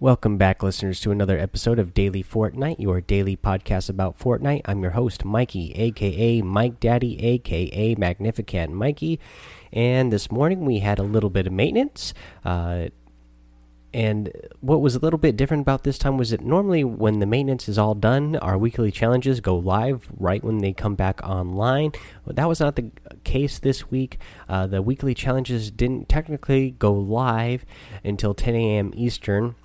Welcome back, listeners, to another episode of Daily Fortnite, your daily podcast about Fortnite. I'm your host, Mikey, aka Mike Daddy, aka Magnificent Mikey. And this morning we had a little bit of maintenance. Uh, and what was a little bit different about this time was that normally when the maintenance is all done, our weekly challenges go live right when they come back online. But That was not the case this week. Uh, the weekly challenges didn't technically go live until 10 a.m. Eastern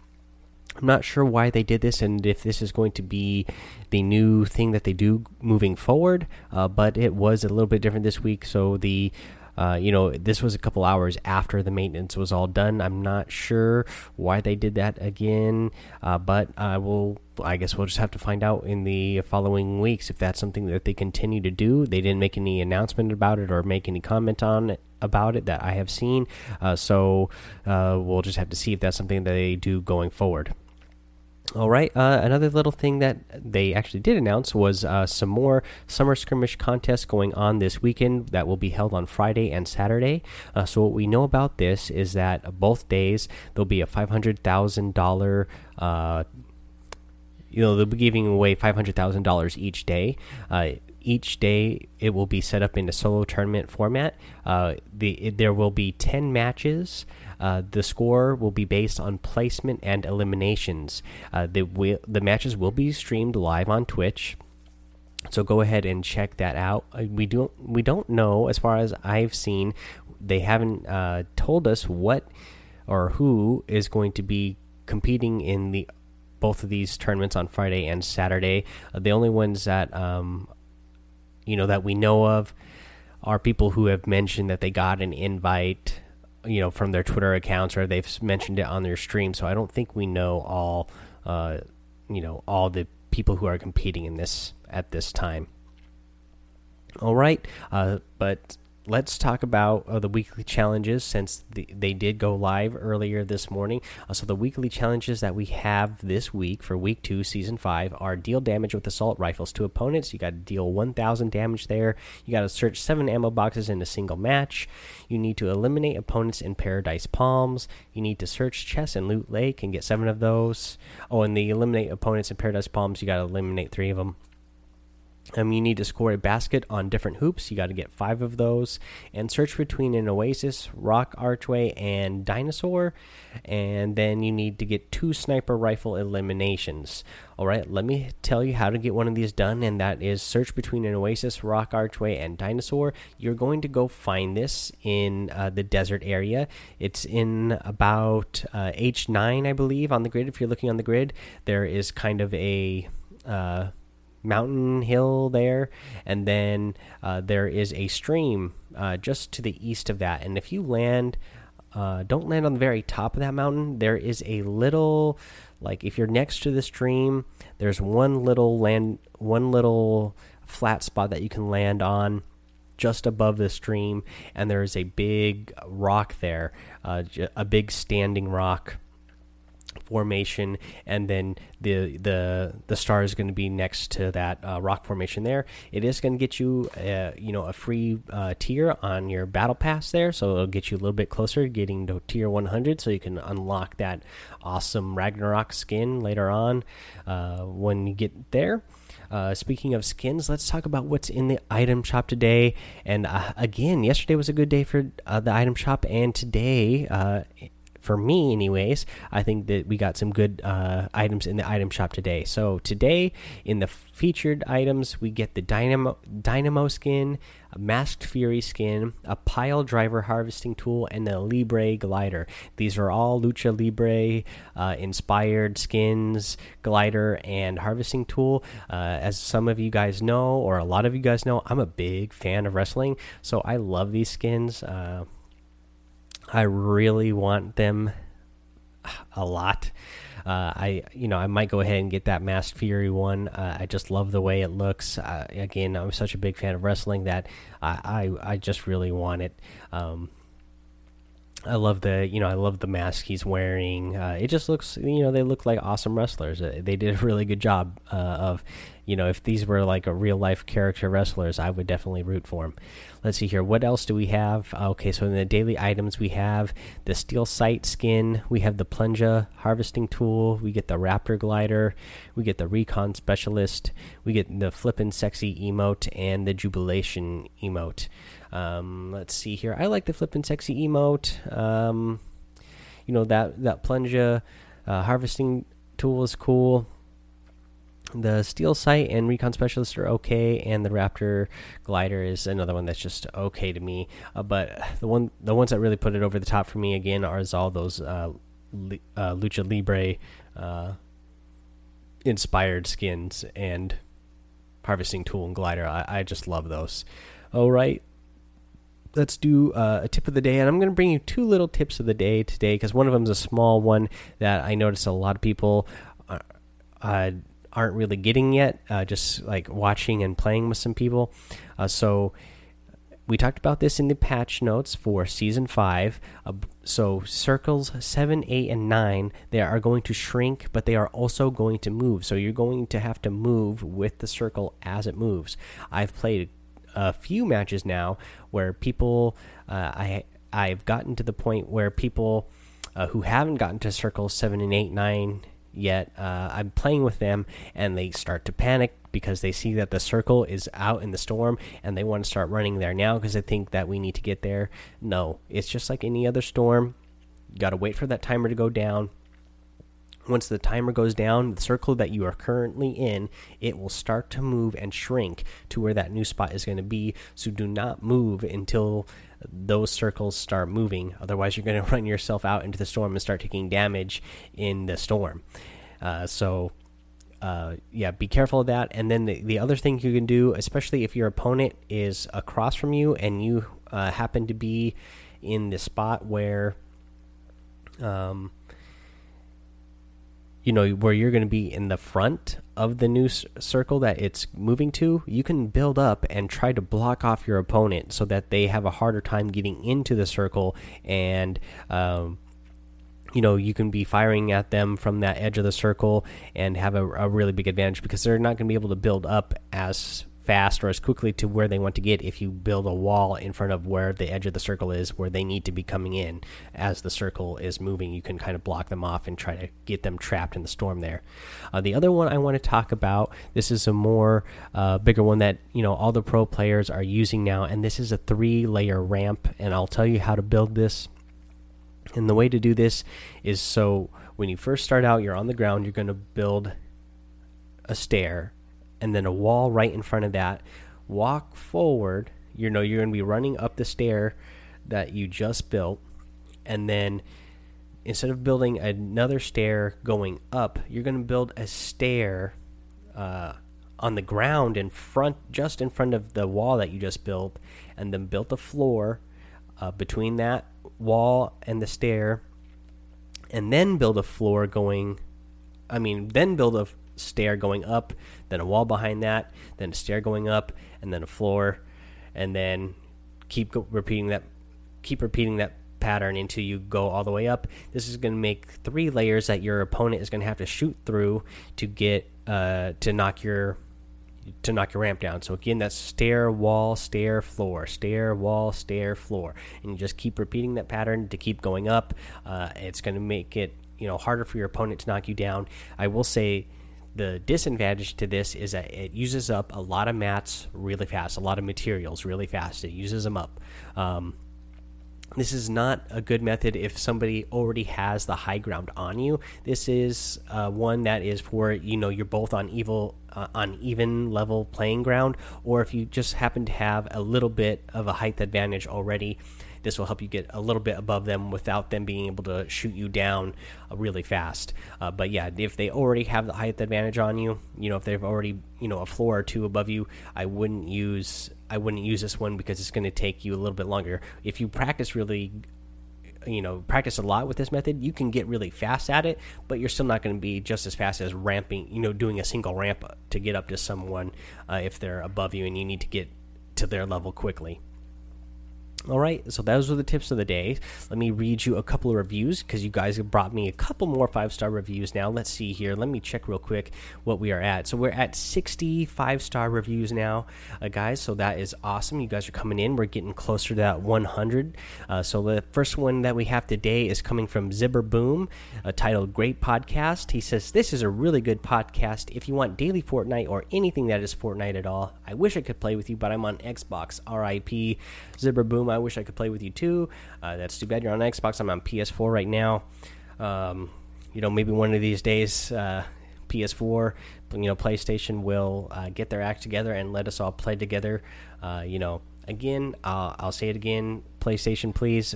I'm not sure why they did this and if this is going to be the new thing that they do moving forward, uh, but it was a little bit different this week. So the uh, you know, this was a couple hours after the maintenance was all done. I'm not sure why they did that again, uh, but I will. I guess we'll just have to find out in the following weeks if that's something that they continue to do. They didn't make any announcement about it or make any comment on it about it that I have seen. Uh, so uh, we'll just have to see if that's something that they do going forward. All right. Uh, another little thing that they actually did announce was uh, some more summer skirmish contests going on this weekend that will be held on Friday and Saturday. Uh, so what we know about this is that both days there'll be a five hundred thousand dollar. Uh, you know they'll be giving away five hundred thousand dollars each day uh, each day it will be set up in a solo tournament format. Uh, the it, there will be ten matches. Uh, the score will be based on placement and eliminations. Uh, the the matches will be streamed live on Twitch. So go ahead and check that out. Uh, we don't we don't know as far as I've seen. They haven't uh, told us what or who is going to be competing in the both of these tournaments on Friday and Saturday. Uh, the only ones that um, you know that we know of are people who have mentioned that they got an invite you know from their Twitter accounts or they've mentioned it on their stream. So I don't think we know all uh, you know all the people who are competing in this at this time. All right, uh, but let's talk about uh, the weekly challenges since the, they did go live earlier this morning. Uh, so, the weekly challenges that we have this week for week two, season five, are deal damage with assault rifles to opponents. You got to deal 1,000 damage there. You got to search seven ammo boxes in a single match. You need to eliminate opponents in Paradise Palms. You need to search chests and loot lake and get seven of those. Oh, and the eliminate opponents in Paradise Palms, you got to eliminate three of them. Um, you need to score a basket on different hoops. You got to get five of those, and search between an oasis, rock archway, and dinosaur. And then you need to get two sniper rifle eliminations. All right, let me tell you how to get one of these done, and that is search between an oasis, rock archway, and dinosaur. You're going to go find this in uh, the desert area. It's in about uh, H9, I believe, on the grid. If you're looking on the grid, there is kind of a uh, mountain hill there, and then uh, there is a stream uh, just to the east of that. And if you land, uh, don't land on the very top of that mountain. There is a little, like if you're next to the stream, there's one little land, one little flat spot that you can land on just above the stream, and there is a big rock there, uh, a big standing rock formation, and then the the the star is going to be next to that uh, rock formation there. It is going to get you, uh, you know, a free uh, tier on your battle pass there, so it'll get you a little bit closer, getting to tier 100, so you can unlock that awesome Ragnarok skin later on uh, when you get there. Uh, speaking of skins, let's talk about what's in the item shop today. And uh, again, yesterday was a good day for uh, the item shop, and today uh, for me, anyways, I think that we got some good uh, items in the item shop today. So today, in the featured items, we get the Dynamo Dynamo skin, a Masked Fury skin, a Pile Driver harvesting tool, and the Libre glider. These are all Lucha Libre uh, inspired skins, glider, and harvesting tool. Uh, as some of you guys know, or a lot of you guys know, I'm a big fan of wrestling, so I love these skins. Uh, I really want them a lot. Uh, I you know I might go ahead and get that Masked Fury one. Uh, I just love the way it looks. Uh, again, I'm such a big fan of wrestling that I I, I just really want it. Um, I love the you know I love the mask he's wearing. Uh, it just looks you know they look like awesome wrestlers. Uh, they did a really good job uh, of you know, if these were like a real life character wrestlers, I would definitely root for them. Let's see here. What else do we have? Okay, so in the daily items, we have the steel sight skin, we have the plunger harvesting tool, we get the raptor glider, we get the recon specialist, we get the flippin' sexy emote, and the jubilation emote. Um, let's see here. I like the flippin' sexy emote. Um, you know that that plunger uh, harvesting tool is cool the steel sight and recon specialist are okay and the raptor glider is another one that's just okay to me. Uh, but the one the ones that really put it over the top for me again are all those uh, uh, lucha libre uh, inspired skins and harvesting tool and glider. I, I just love those. All right. Let's do uh, a tip of the day and i'm going to bring you two little tips of the day today because one of them is a small one that i noticed a lot of people uh aren't really getting yet. Uh, just like watching and playing with some people. Uh, so we talked about this in the patch notes for season five. Uh, so circles seven, eight, and nine they are going to shrink, but they are also going to move. So you're going to have to move with the circle as it moves. I've played a few matches now where people uh, I I've gotten to the point where people uh, who haven't gotten to circles seven and eight, nine, yet. Uh, I'm playing with them, and they start to panic because they see that the circle is out in the storm, and they want to start running there now because they think that we need to get there. No, it's just like any other storm. You got to wait for that timer to go down. Once the timer goes down, the circle that you are currently in, it will start to move and shrink to where that new spot is going to be. So do not move until those circles start moving. Otherwise, you're going to run yourself out into the storm and start taking damage in the storm. Uh, so, uh, yeah, be careful of that. And then the, the other thing you can do, especially if your opponent is across from you and you uh, happen to be in the spot where. Um, you know where you're going to be in the front of the new circle that it's moving to you can build up and try to block off your opponent so that they have a harder time getting into the circle and um, you know you can be firing at them from that edge of the circle and have a, a really big advantage because they're not going to be able to build up as fast or as quickly to where they want to get if you build a wall in front of where the edge of the circle is where they need to be coming in as the circle is moving. You can kind of block them off and try to get them trapped in the storm there. Uh, the other one i want to talk about this is a more uh, bigger one that you know all the pro players are using now and this is a three layer ramp and i'll tell you how to build this. And the way to do this is so when you first start out you're on the ground you're going to build a stair and then a wall right in front of that. Walk forward. You know, you're going to be running up the stair that you just built. And then instead of building another stair going up, you're going to build a stair uh, on the ground in front, just in front of the wall that you just built, and then built a floor uh, between that wall and the stair, and then build a floor going. I mean, then build a stair going up, then a wall behind that, then a stair going up, and then a floor, and then keep repeating that. Keep repeating that pattern until you go all the way up. This is going to make three layers that your opponent is going to have to shoot through to get uh, to knock your to knock your ramp down. So again, that's stair, wall, stair, floor, stair, wall, stair, floor, and you just keep repeating that pattern to keep going up. Uh, it's going to make it you know harder for your opponent to knock you down. I will say the disadvantage to this is that it uses up a lot of mats really fast, a lot of materials really fast. It uses them up. Um, this is not a good method if somebody already has the high ground on you. This is uh, one that is for you know you're both on evil uh, on even level playing ground, or if you just happen to have a little bit of a height advantage already. This will help you get a little bit above them without them being able to shoot you down uh, really fast. Uh, but yeah, if they already have the height advantage on you, you know, if they've already you know a floor or two above you, I wouldn't use I wouldn't use this one because it's going to take you a little bit longer. If you practice really you know practice a lot with this method you can get really fast at it but you're still not going to be just as fast as ramping you know doing a single ramp to get up to someone uh, if they're above you and you need to get to their level quickly All right, so those were the tips of the day. Let me read you a couple of reviews because you guys have brought me a couple more five star reviews now. Let's see here. Let me check real quick what we are at. So we're at 65 star reviews now, uh, guys. So that is awesome. You guys are coming in. We're getting closer to that 100. Uh, so the first one that we have today is coming from Zibber Boom, uh, titled "Great Podcast." He says this is a really good podcast. If you want daily Fortnite or anything that is Fortnite at all, I wish I could play with you, but I'm on Xbox. R.I.P. Zibber Boom. I wish I could play with you too. Uh, that's too bad. You're on Xbox. I'm on PS4 right now. Um, you know, maybe one of these days, uh, PS4, you know, PlayStation will uh, get their act together and let us all play together. Uh, you know, again, I'll say it again. PlayStation, please.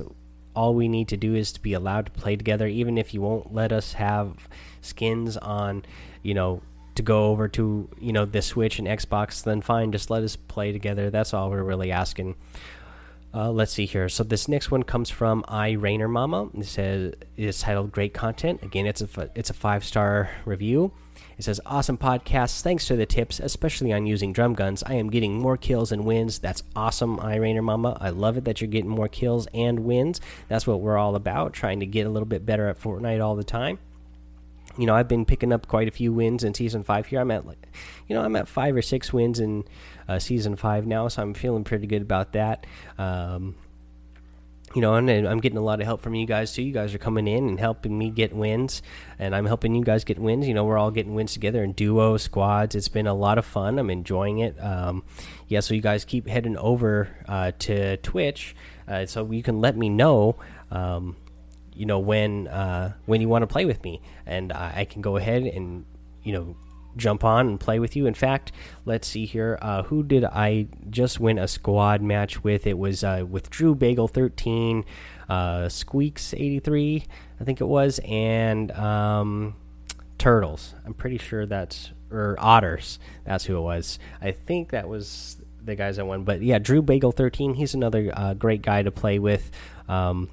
All we need to do is to be allowed to play together, even if you won't let us have skins on, you know, to go over to you know the Switch and Xbox, then fine, just let us play together. That's all we're really asking. Uh, let's see here. So this next one comes from I Rainer Mama. It says it's titled "Great Content." Again, it's a it's a five star review. It says awesome podcast. Thanks to the tips, especially on using drum guns. I am getting more kills and wins. That's awesome, I Rainer Mama. I love it that you're getting more kills and wins. That's what we're all about, trying to get a little bit better at Fortnite all the time you know, I've been picking up quite a few wins in season five here. I'm at like, you know, I'm at five or six wins in uh, season five now, so I'm feeling pretty good about that. Um, you know, and I'm getting a lot of help from you guys too. You guys are coming in and helping me get wins, and I'm helping you guys get wins. You know, we're all getting wins together in duo squads. It's been a lot of fun. I'm enjoying it. Um, yeah, so you guys keep heading over uh, to Twitch, uh, so you can let me know. Um, you know when uh, when you want to play with me, and I can go ahead and you know jump on and play with you. In fact, let's see here. Uh, who did I just win a squad match with? It was uh, with Drew Bagel 13, uh, Squeaks 83, I think it was, and um, Turtles. I'm pretty sure that's or Otters. That's who it was. I think that was the guys I won. But yeah, Drew Bagel 13. He's another uh, great guy to play with. Um,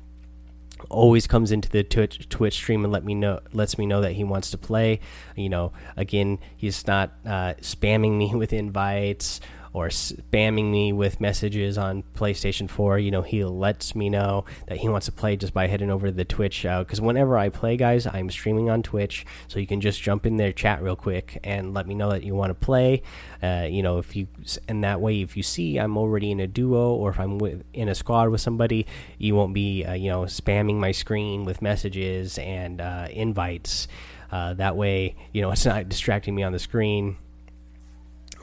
always comes into the Twitch, Twitch stream and let me know lets me know that he wants to play. You know, again, he's not uh, spamming me with invites or spamming me with messages on PlayStation 4, you know, he lets me know that he wants to play just by heading over to the Twitch. Because uh, whenever I play, guys, I'm streaming on Twitch, so you can just jump in there, chat real quick, and let me know that you want to play. Uh, you know, if you and that way, if you see I'm already in a duo or if I'm with, in a squad with somebody, you won't be, uh, you know, spamming my screen with messages and uh, invites. Uh, that way, you know, it's not distracting me on the screen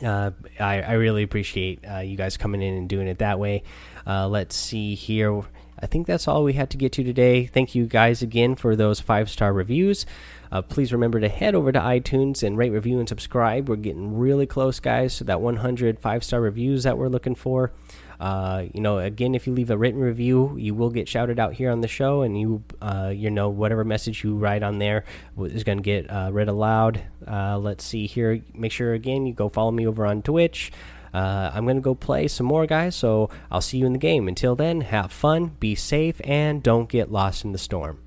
uh, I, I, really appreciate uh, you guys coming in and doing it that way. Uh, let's see here. I think that's all we had to get to today. Thank you guys again for those five star reviews. Uh, please remember to head over to iTunes and rate, review, and subscribe. We're getting really close, guys, to that 100 five star reviews that we're looking for. Uh, you know, again, if you leave a written review, you will get shouted out here on the show, and you, uh, you know, whatever message you write on there is going to get uh, read aloud. Uh, let's see here. Make sure again you go follow me over on Twitch. I'm going to go play some more, guys. So I'll see you in the game. Until then, have fun, be safe, and don't get lost in the storm.